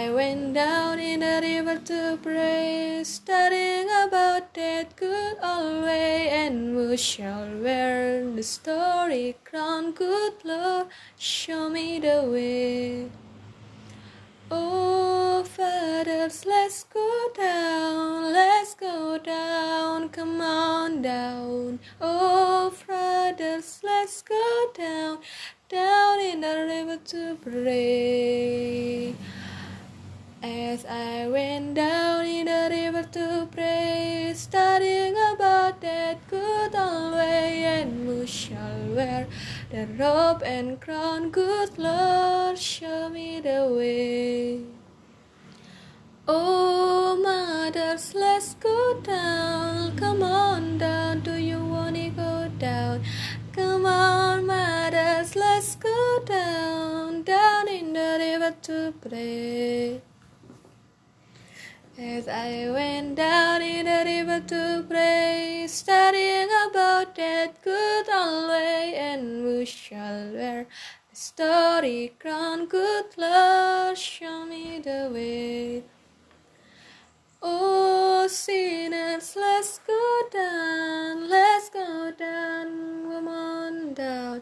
I went down in the river to pray, studying about that good old way, and who shall wear the story crown, good Lord, show me the way. Oh, fathers, let's go down, let's go down, come on down. Oh, brothers, let's go down, down in the river to pray. As I went down in the river to pray, studying about that good old way, and who shall wear the robe and crown, good Lord, show me the way. Oh, mothers, let's go down, come on down, do you wanna go down? Come on, mothers, let's go down, down in the river to pray. As I went down in the river to pray, studying about that good old way, and who shall wear the starry crown, good Lord, show me the way. Oh, sinners, let's go down, let's go down, come on down.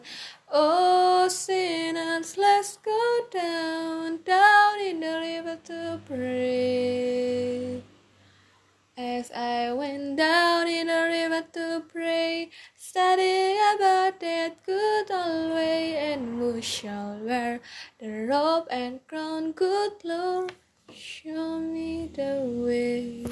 Oh, sinners, let's go down, down in the river to pray. To pray, studying about that good old way, and who shall wear the robe and crown, good Lord, show me the way.